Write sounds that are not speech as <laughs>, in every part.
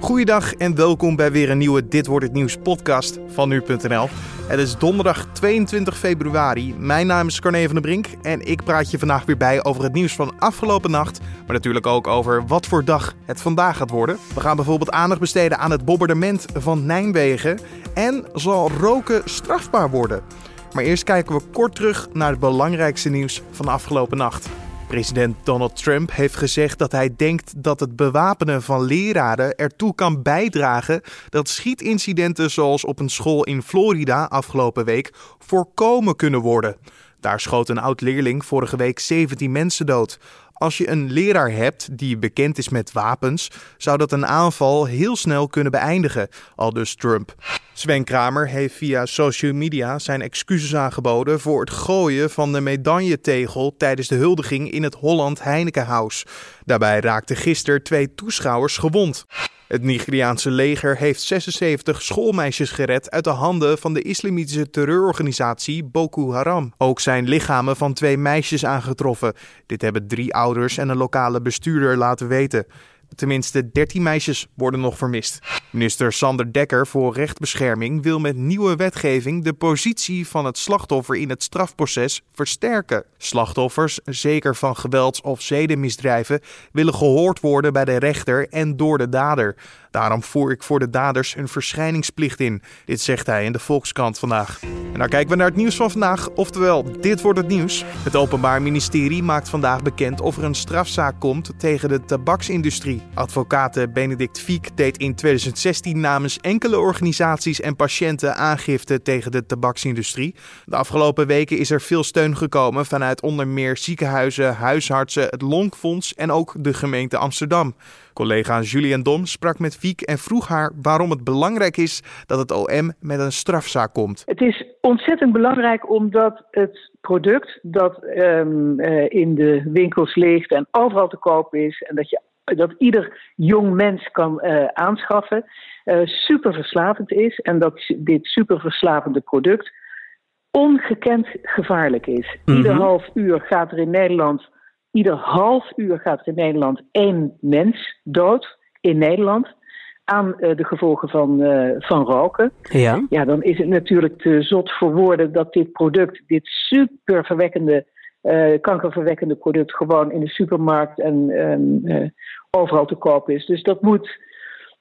Goeiedag en welkom bij weer een nieuwe Dit wordt het nieuws podcast van nu.nl. Het is donderdag 22 februari. Mijn naam is Carne van der Brink en ik praat je vandaag weer bij over het nieuws van afgelopen nacht, maar natuurlijk ook over wat voor dag het vandaag gaat worden. We gaan bijvoorbeeld aandacht besteden aan het bombardement van Nijmegen en zal roken strafbaar worden. Maar eerst kijken we kort terug naar het belangrijkste nieuws van afgelopen nacht. President Donald Trump heeft gezegd dat hij denkt dat het bewapenen van leraren ertoe kan bijdragen dat schietincidenten zoals op een school in Florida afgelopen week voorkomen kunnen worden. Daar schoot een oud leerling vorige week 17 mensen dood. Als je een leraar hebt die bekend is met wapens, zou dat een aanval heel snel kunnen beëindigen, al dus Trump. Sven Kramer heeft via social media zijn excuses aangeboden voor het gooien van de medailletegel tijdens de huldiging in het Holland Heinekenhuis. Daarbij raakten gisteren twee toeschouwers gewond. Het Nigeriaanse leger heeft 76 schoolmeisjes gered uit de handen van de islamitische terreurorganisatie Boko Haram. Ook zijn lichamen van twee meisjes aangetroffen. Dit hebben drie ouders en een lokale bestuurder laten weten. Tenminste, 13 meisjes worden nog vermist. Minister Sander Dekker voor Rechtbescherming wil met nieuwe wetgeving de positie van het slachtoffer in het strafproces versterken. Slachtoffers, zeker van gewelds- of zedenmisdrijven, willen gehoord worden bij de rechter en door de dader. Daarom voer ik voor de daders een verschijningsplicht in. Dit zegt hij in de Volkskrant vandaag. En dan kijken we naar het nieuws van vandaag, oftewel dit wordt het nieuws. Het Openbaar Ministerie maakt vandaag bekend of er een strafzaak komt tegen de tabaksindustrie. Advocaat Benedict Fiek deed in 2016 namens enkele organisaties en patiënten aangifte tegen de tabaksindustrie. De afgelopen weken is er veel steun gekomen vanuit onder meer ziekenhuizen, huisartsen, het Lonkfonds en ook de gemeente Amsterdam. Collega Julian Dom sprak met Fiek en vroeg haar waarom het belangrijk is dat het OM met een strafzaak komt. Het is ontzettend belangrijk omdat het product dat um, in de winkels ligt en overal te koop is en dat je dat ieder jong mens kan uh, aanschaffen, uh, super verslavend is en dat dit super verslavende product ongekend gevaarlijk is. Mm -hmm. Ieder half uur gaat er in Nederland Ieder half uur gaat er in Nederland één mens dood in Nederland aan uh, de gevolgen van, uh, van roken. Ja. ja, dan is het natuurlijk te zot voor woorden dat dit product, dit super verwekkende, uh, kankerverwekkende product, gewoon in de supermarkt en overal te koop is. Dus dat moet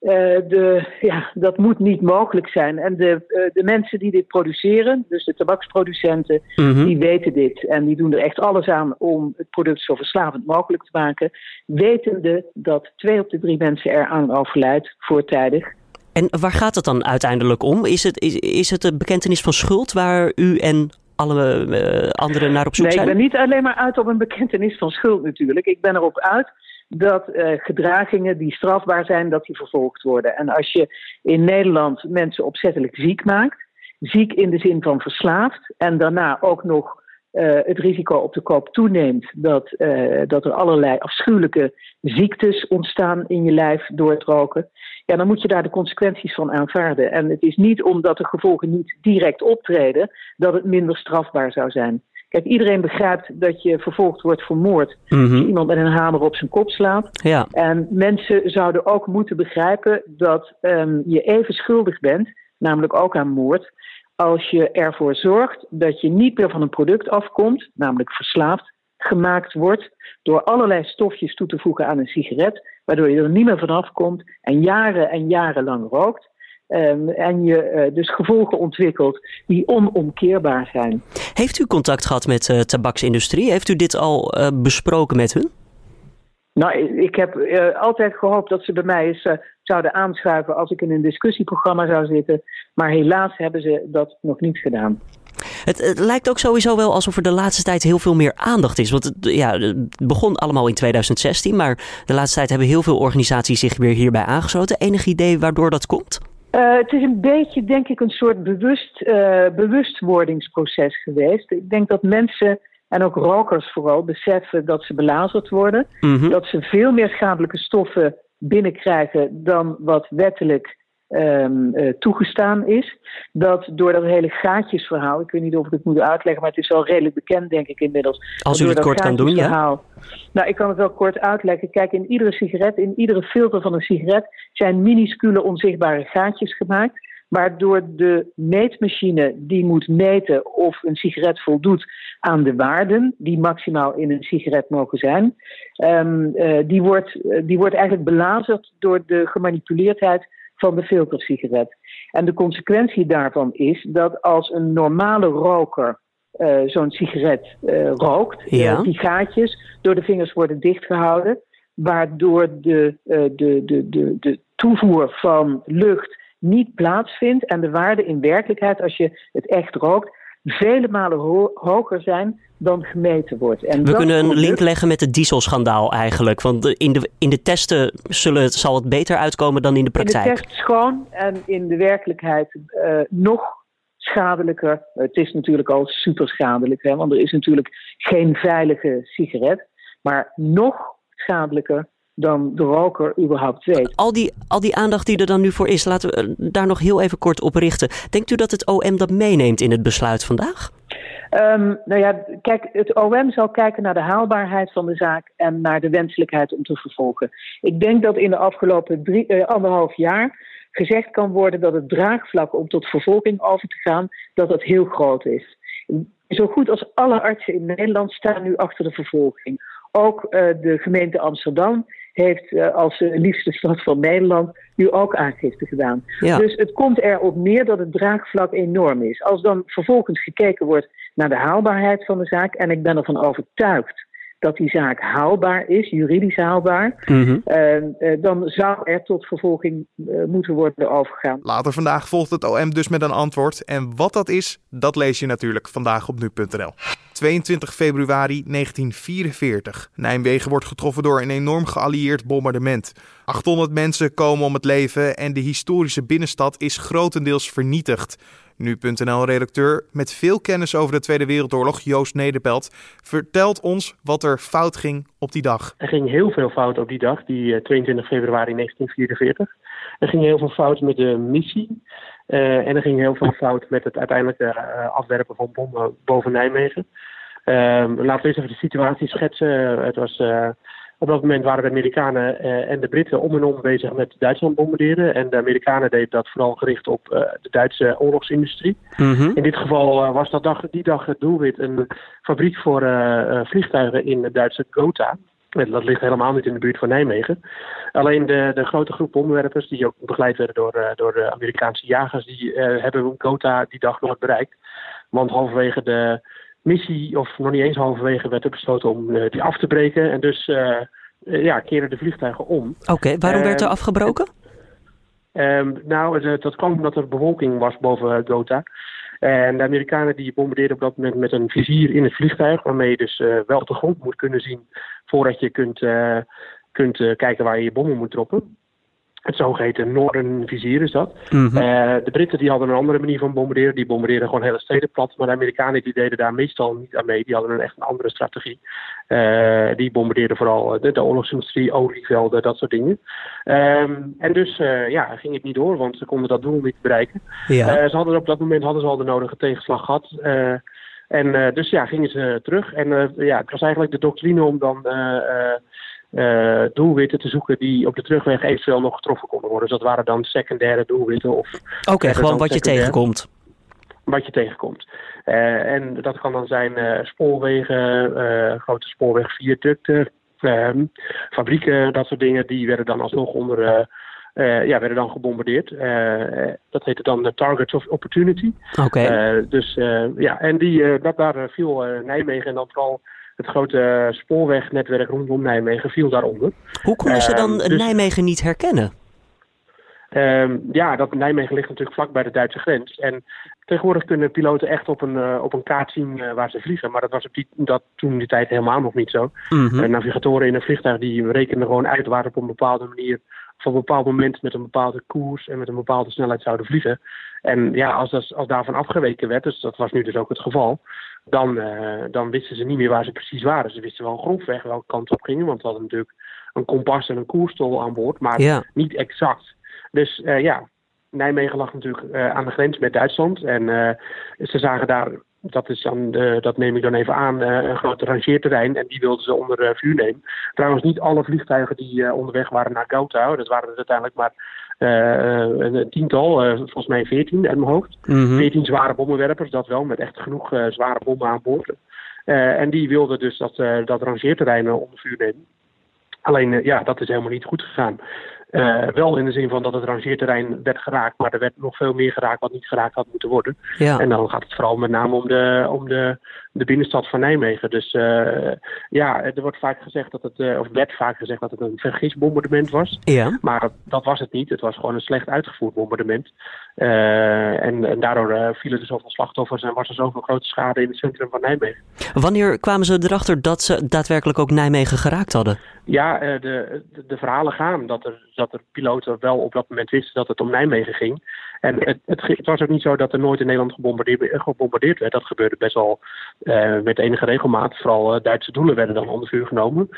de, ja, dat moet niet mogelijk zijn. En de, uh, de mensen die dit produceren, dus de tabaksproducenten, mm -hmm. die weten dit. En die doen er echt alles aan om het product zo verslavend mogelijk te maken. Wetende dat twee op de drie mensen eraan overlijdt voortijdig. En waar gaat het dan uiteindelijk om? Is het, is, is het een bekentenis van schuld waar u en alle uh, anderen naar op zoek nee, zijn? Nee, ik ben niet alleen maar uit op een bekentenis van schuld natuurlijk. Ik ben erop uit dat uh, gedragingen die strafbaar zijn, dat die vervolgd worden. En als je in Nederland mensen opzettelijk ziek maakt, ziek in de zin van verslaafd, en daarna ook nog uh, het risico op de koop toeneemt dat, uh, dat er allerlei afschuwelijke ziektes ontstaan in je lijf door het roken, ja, dan moet je daar de consequenties van aanvaarden. En het is niet omdat de gevolgen niet direct optreden dat het minder strafbaar zou zijn. Kijk, iedereen begrijpt dat je vervolgd wordt voor moord. Als je iemand met een hamer op zijn kop slaat. Ja. En mensen zouden ook moeten begrijpen dat um, je even schuldig bent, namelijk ook aan moord, als je ervoor zorgt dat je niet meer van een product afkomt, namelijk verslaafd gemaakt wordt, door allerlei stofjes toe te voegen aan een sigaret, waardoor je er niet meer vanaf komt en jaren en jaren lang rookt. Um, en je uh, dus gevolgen ontwikkelt die onomkeerbaar zijn. Heeft u contact gehad met de uh, tabaksindustrie? Heeft u dit al uh, besproken met hun? Nou, ik heb altijd gehoopt dat ze bij mij eens zouden aanschuiven als ik in een discussieprogramma zou zitten. Maar helaas hebben ze dat nog niet gedaan. Het, het, lijkt ook sowieso wel alsof er de laatste tijd heel veel meer aandacht is. Want het, ja, het begon allemaal in 2016, maar de laatste tijd hebben heel veel organisaties zich weer hierbij aangesloten. Enig idee waardoor dat komt? Uh, het is een beetje, denk ik, een soort bewust, uh, bewustwordingsproces geweest. Ik denk dat mensen, en ook rokers vooral, beseffen dat ze belazerd worden. Mhm. Dat ze veel meer schadelijke stoffen binnenkrijgen dan wat wettelijk um, uh, toegestaan is. Dat door dat hele gaatjesverhaal, ik weet niet of ik het moet uitleggen, maar het is wel redelijk bekend, denk ik inmiddels. Als u het kort kan doen, ja. Nou, ik kan het wel kort uitleggen. Kijk, in iedere sigaret, in iedere filter van een sigaret zijn minuscule onzichtbare gaatjes gemaakt waardoor de meetmachine die moet meten of een sigaret voldoet aan de waarden die maximaal in een sigaret mogen zijn, um, uh, die, wordt, uh, die wordt eigenlijk belazerd door de gemanipuleerdheid van de filtersigaret. En de consequentie daarvan is dat als een normale roker uh, zo'n sigaret rookt, ja. die gaatjes door de vingers worden dichtgehouden, waardoor de, de, de, de, de toevoer van lucht niet plaatsvindt en de waarden in werkelijkheid, als je het echt rookt, vele malen ho hoger zijn dan gemeten wordt. En We kunnen een link leggen met het dieselschandaal eigenlijk. Want in de, in de testen zullen het, zal het beter uitkomen dan in de praktijk. In de test schoon en in de werkelijkheid uh, nog schadelijker. Het is natuurlijk al super schadelijk, hè, want er is natuurlijk geen veilige sigaret. Maar nog schadelijker dan de roker überhaupt weet. Al die, al die aandacht die er dan nu voor is, laten we eh, daar nog heel even kort op richten. Denkt u dat het OM dat meeneemt in het besluit vandaag? Um, nou ja, kijk, het OM zal kijken naar de haalbaarheid van de zaak en naar de wenselijkheid om te vervolgen. Ik denk dat in de afgelopen drie, uh, anderhalf jaar gezegd kan worden dat het draagvlak om tot vervolging over te gaan, dat dat heel groot is. Zo goed als alle artsen in Nederland staan nu achter de vervolging. Ook uh, de gemeente Amsterdam heeft uh, als uh, liefste stad van Nederland nu ook aangifte gedaan. Ja. Dus het komt erop neer dat het draagvlak enorm is. Als dan vervolgens gekeken wordt naar de haalbaarheid van de zaak, en ik ben ervan overtuigd dat die zaak haalbaar is, juridisch haalbaar, mm -hmm. uh, dan zou er tot vervolging moeten worden overgegaan. Later vandaag volgt het OM dus met een antwoord. En wat dat is, dat lees je natuurlijk vandaag op nu.nl. 22 februari 1944. Nijmegen wordt getroffen door een enorm geallieerd bombardement. 800 mensen komen om het leven en de historische binnenstad is grotendeels vernietigd. Nu.nl-redacteur met veel kennis over de Tweede Wereldoorlog, Joost Nederpelt, vertelt ons wat er fout ging op die dag. Er ging heel veel fout op die dag, die 22 februari 1944. Er ging heel veel fout met de missie. Uh, en er ging heel veel fout met het uiteindelijke uh, afwerpen van bommen boven Nijmegen. Uh, laten we eens even de situatie schetsen. Het was, op dat moment waren de Amerikanen en de Britten om en om bezig met Duitsland bombarderen. En de Amerikanen deden dat vooral gericht op de Duitse oorlogsindustrie. Mm -hmm. In dit geval was dat dag, die dag het doelwit een fabriek voor vliegtuigen in het Duitse Gotha. Dat ligt helemaal niet in de buurt van Nijmegen. Alleen de, de grote groep bommenwerpers, die ook begeleid werden door, door de Amerikaanse jagers, die uh, hebben Gotha die dag nooit bereikt. Want halverwege de missie, of nog niet eens halverwege, werd er besloten om uh, die af te breken. En dus ja, keren de vliegtuigen om. Oké, okay, waarom werd er afgebroken? Um, nou, dat kwam omdat er bewolking was boven Gotha. En de Amerikanen die bombardeerden op dat moment met een vizier in het vliegtuig, waarmee je dus uh, wel de grond moet kunnen zien voordat je kunt, uh, kunt uh, kijken waar je je bommen moet droppen. Het zogeheten Northern vizier is dat. Mm -hmm. de Britten die hadden een andere manier van bombarderen. Die bombardeerden gewoon hele steden plat. Maar de Amerikanen die deden daar meestal niet aan mee. Die hadden een echt een andere strategie. Uh, die bombardeerden vooral de, de oorlogsindustrie, olievelden, dat soort dingen. Um, en dus uh, ja, ging het niet door, want ze konden dat doel niet bereiken. Ja. ze hadden op dat moment hadden ze al de nodige tegenslag gehad. en dus ja, gingen ze terug. En ja, het was eigenlijk de doctrine om dan uh, doelwitten te zoeken die op de terugweg eventueel nog getroffen konden worden. Dus dat waren dan secundaire doelwitten. Oké, okay, gewoon wat je tegenkomt. Wat je tegenkomt. Uh, en dat kan dan zijn uh, spoorwegen, grote spoorwegviaducten, fabrieken, dat soort dingen. Die werden dan alsnog onder... ja, werden dan gebombardeerd. dat heette dan de Targets of Opportunity. Oké. Okay. dus ja, en die, dat, daar viel Nijmegen en dan vooral het grote spoorwegnetwerk rondom Nijmegen viel daaronder. Hoe konden ze dan uh, dus, Nijmegen niet herkennen? Uh, ja, dat Nijmegen ligt natuurlijk vlak bij de Duitse grens. En tegenwoordig kunnen piloten echt op een, uh, op een kaart zien uh, waar ze vliegen. Maar dat was op die, dat toen die tijd helemaal nog niet zo. Mm -hmm. navigatoren in een vliegtuig die rekenen gewoon uit waar op een bepaalde manier of op een bepaald moment met een bepaalde koers en met een bepaalde snelheid zouden vliegen. En ja, als, dat, als daarvan afgeweken werd, dus dat was nu dus ook het geval, dan, uh, dan wisten ze niet meer waar ze precies waren. Ze wisten wel grofweg welke kant op gingen, want we hadden natuurlijk een kompas en een koerstol aan boord, maar ja. niet exact. Dus uh, ja, Nijmegen lag natuurlijk aan de grens met Duitsland. En ze zagen daar dat, is dan, dat neem ik dan even aan, een groot rangeerterrein. En die wilden ze onder vuur nemen. Trouwens, niet alle vliegtuigen die onderweg waren naar Gotha, dat waren er uiteindelijk maar een tiental, volgens mij veertien uit mijn hoofd. Mhm. Veertien zware bommenwerpers, dat wel, met echt genoeg zware bommen aan boord. en die wilden dus dat, dat rangeerterrein onder vuur nemen. Alleen, ja, dat is helemaal niet goed gegaan. Uh, wel in de zin van dat het rangeerterrein werd geraakt, maar er werd nog veel meer geraakt wat niet geraakt had moeten worden. Ja. En dan gaat het vooral met name om de, om de, de binnenstad van Nijmegen. Dus uh, ja, er wordt vaak gezegd dat het, uh, of werd vaak gezegd dat het een vergisbombardement was. Ja. Maar dat, dat, was het niet. Het was gewoon een slecht uitgevoerd bombardement. En, en, daardoor vielen er zoveel slachtoffers en was er zoveel grote schade in het centrum van Nijmegen. Wanneer kwamen ze erachter dat ze daadwerkelijk ook Nijmegen geraakt hadden? Ja, de, de, de verhalen gaan dat er dat de piloten wel op dat moment wisten dat het om Nijmegen ging. En het, het, was ook niet zo dat er nooit in Nederland gebombardeerd, werd. Dat gebeurde best wel uh, met enige regelmaat. Vooral uh, Duitse doelen werden dan onder vuur genomen.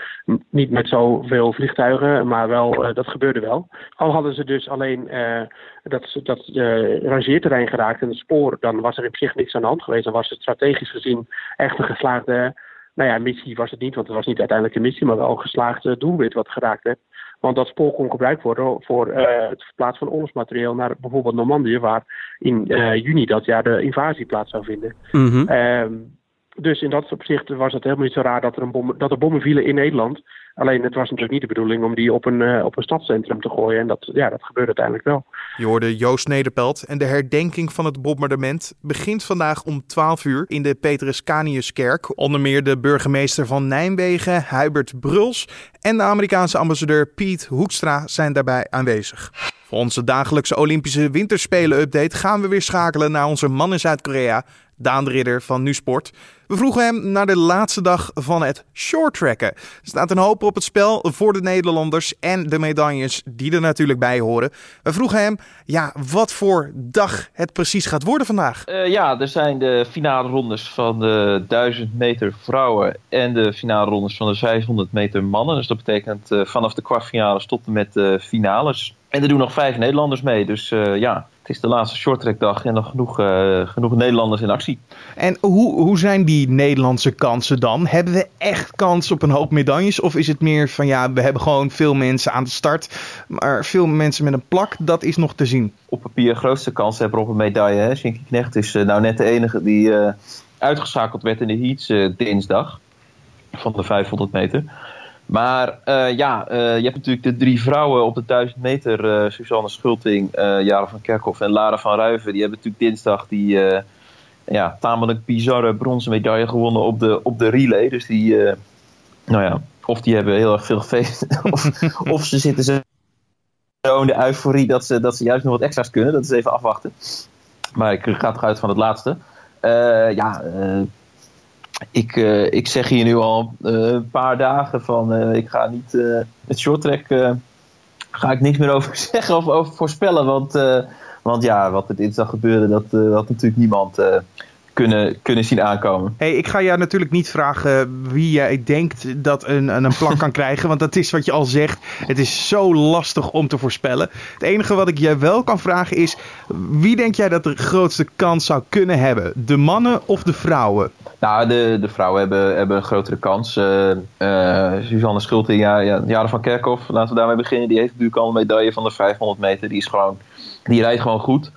niet met zoveel vliegtuigen, maar wel, uh, dat gebeurde wel. Al hadden ze dus alleen dat, dat rangeerterrein geraakt en het spoor, dan was er in zich niks aan de hand geweest. Dan was het strategisch gezien echt een geslaagde nou ja, missie was het niet, want het was niet uiteindelijk een missie, maar wel een geslaagd doelwit wat geraakt werd. Want dat spoor kon gebruikt worden voor uh, het verplaatsen van oorlogsmateriaal naar bijvoorbeeld Normandië, waar in uh, juni dat jaar de invasie plaats zou vinden. Mm -hmm. Dus in dat opzicht was het helemaal niet zo raar dat er, een bom, dat er bommen vielen in Nederland. Alleen het was natuurlijk niet de bedoeling om die op een, uh, op een stadscentrum te gooien. En dat, ja, dat gebeurde uiteindelijk wel. Je hoorde Joost Nederpelt en de herdenking van het bombardement begint vandaag om 12 uur in de Petrus Caniuskerk. Onder meer de burgemeester van Nijmegen, Hubert Bruls en de Amerikaanse ambassadeur Piet Hoekstra zijn daarbij aanwezig. Onze dagelijkse Olympische Winterspelen-update gaan we weer schakelen naar onze man in Zuid-Korea, Daan de Ridder van NuSport. We vroegen hem naar de laatste dag van het shorttracken. Er staat een hoop op het spel voor de Nederlanders en de medailles die er natuurlijk bij horen. We vroegen hem ja, wat voor dag het precies gaat worden vandaag. Uh, ja, er zijn de finale rondes van de 1000 meter vrouwen en de finale rondes van de 500 meter mannen. Dus dat betekent uh, vanaf de kwartfinales tot en met de finales. En er doen nog vijf Nederlanders mee. Dus uh, ja, het is de laatste shorttrackdag en nog genoeg, uh, genoeg Nederlanders in actie. En hoe, hoe zijn die Nederlandse kansen dan? Hebben we echt kans op een hoop medailles? Of is het meer van ja, we hebben gewoon veel mensen aan de start. Maar veel mensen met een plak, dat is nog te zien. Op papier grootste kans hebben op een medaille. Hè? Shinky Knecht is uh, nou net de enige die uitgeschakeld werd in de heats dinsdag. Van de 500 meter. Maar uh, ja, uh, je hebt natuurlijk de drie vrouwen op de 1000 meter. Uh, Suzanne Schulting, Jara van Kerkhoff en Lara van Ruiven. Die hebben natuurlijk dinsdag die ja, tamelijk bizarre bronzen medaille gewonnen op de, op de relay. Dus die, nou ja, of die hebben heel erg veel gefeest. <laughs> of, of ze zitten zo in de euforie dat ze, dat ze juist nog wat extra's kunnen. Dat is even afwachten. Maar ik ga toch uit van het laatste. ja, ik, uh, ik zeg hier nu al uh, een paar dagen van uh, ik ga niet het shorttrack ga ik niks meer over <laughs> zeggen of over voorspellen. Want, want ja, wat er dinsdag gebeurde, dat had natuurlijk niemand kunnen, kunnen zien aankomen. Hey, ik ga jou natuurlijk niet vragen wie jij denkt dat een, een plak kan <laughs> krijgen. Want dat is wat je al zegt. Het is zo lastig om te voorspellen. Het enige wat ik jij wel kan vragen is: wie denk jij dat de grootste kans zou kunnen hebben? De mannen of de vrouwen? Nou, de, de vrouwen hebben, hebben een grotere kans. Uh, uh, Suzanne Schulting, ja, ja, Jaren van Kerkhoff, laten we daarmee beginnen. Die heeft natuurlijk al een medaille van de 500 meter. Die, is gewoon, die rijdt gewoon goed.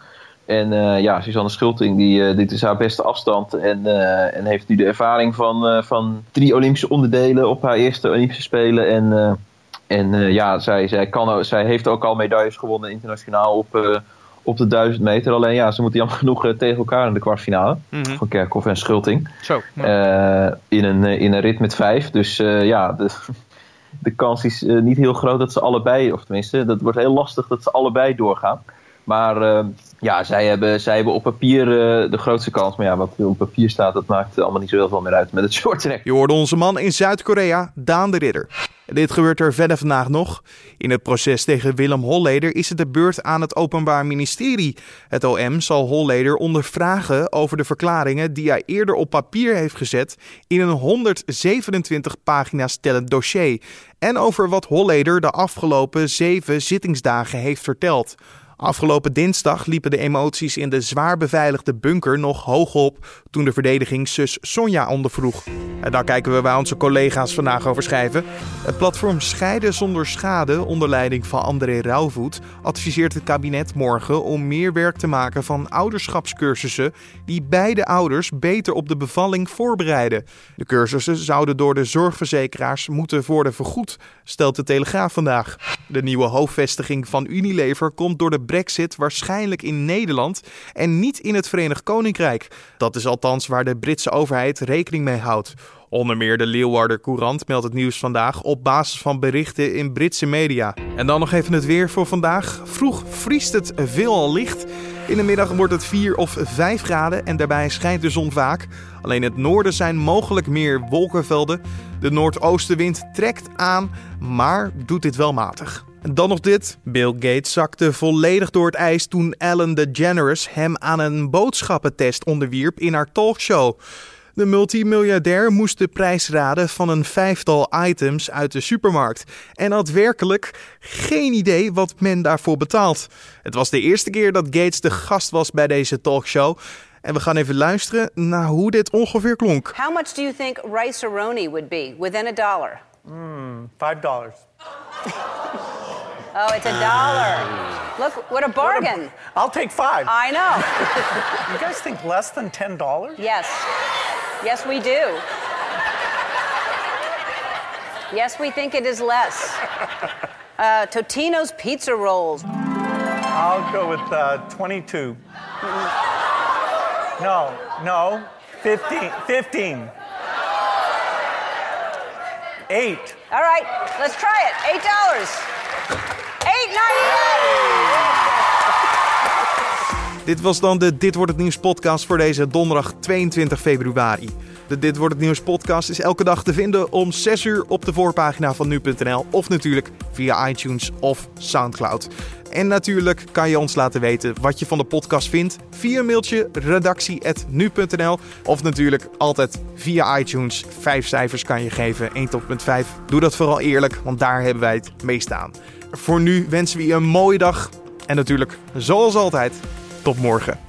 En uh, ja, Suzanne Schulting, die, dit is haar beste afstand. En, en heeft nu de ervaring van, van drie Olympische onderdelen op haar eerste Olympische Spelen. En, en ja, zij, zij, kan, zij heeft ook al medailles gewonnen internationaal op op de 1000 meter. Alleen ja, ze moeten jammer genoeg eh, tegen elkaar in de kwartfinale. Mm Van Kerkhoff en Schulting. Zo, in, een, eh, in een rit met vijf. Dus ja, de, <laughs> de kans is niet heel groot dat ze allebei, of tenminste, dat wordt heel lastig dat ze allebei doorgaan. Maar ja, zij hebben, zij hebben op papier de grootste kans. Maar ja, wat op papier staat, dat maakt allemaal niet zo heel veel meer uit met het <laughs> short track. Je hoorde onze man in Zuid-Korea, Daan de Ridder. Dit gebeurt er verder vandaag nog. In het proces tegen Willem Holleder is het de beurt aan het Openbaar Ministerie. Het OM zal Holleder ondervragen over de verklaringen die hij eerder op papier heeft gezet in een 127 pagina's tellend dossier. En over wat Holleder de afgelopen zeven zittingsdagen heeft verteld. Afgelopen dinsdag liepen de emoties in de zwaar beveiligde bunker nog hoog op toen de verdediging zus Sonja ondervroeg. En daar kijken we waar onze collega's vandaag over schrijven. Het platform Scheiden zonder schade onder leiding van André Rauwvoet adviseert het kabinet morgen om meer werk te maken van ouderschapscursussen die beide ouders beter op de bevalling voorbereiden. De cursussen zouden door de zorgverzekeraars moeten worden vergoed, stelt de Telegraaf vandaag. De nieuwe hoofdvestiging van Unilever komt door de brexit waarschijnlijk in Nederland en niet in het Verenigd Koninkrijk. Dat is althans waar de Britse overheid rekening mee houdt. Onder meer de Leeuwarder Courant meldt het nieuws vandaag op basis van berichten in Britse media. En dan nog even het weer voor vandaag. Vroeg vriest het veelal licht. In de middag wordt het 4 of 5 graden en daarbij schijnt de zon vaak. Alleen het noorden zijn mogelijk meer wolkenvelden. De noordoostenwind trekt aan, maar doet dit wel matig. Dan nog dit. Bill Gates zakte volledig door het ijs toen Ellen DeGeneres hem aan een boodschappentest onderwierp in haar talkshow. De multimiljardair moest de prijs raden van een vijftal items uit de supermarkt en had werkelijk geen idee wat men daarvoor betaalt. Het was de eerste keer dat Gates de gast was bij deze talkshow. En we gaan even luisteren naar hoe dit ongeveer klonk. How much do you think rice aroni would be within a dollar? Hmm, five dollars. <laughs> Oh, it's a dollar. Look, what a bargain. I'll take five. I know. <laughs> you guys think less than ten dollars? Yes. Yes, we do. Yes, we think it is less. <laughs> Uh, Totino's pizza rolls. I'll go with uh, 22. No, no, 15. 15. Eight. All right, let's try it. Eight dollars. Dit was dan de Dit wordt het nieuws podcast voor deze donderdag 22 februari. De Dit wordt het nieuws podcast is elke dag te vinden om 6 uur op de voorpagina van nu.nl of natuurlijk via iTunes of SoundCloud. En natuurlijk kan je ons laten weten wat je van de podcast vindt via een mailtje redactie@nu.nl of natuurlijk altijd via iTunes. Vijf cijfers kan je geven, 1 tot punt 5. Doe dat vooral eerlijk, want daar hebben wij het meest aan. Voor nu wensen we je een mooie dag en natuurlijk zoals altijd tot morgen.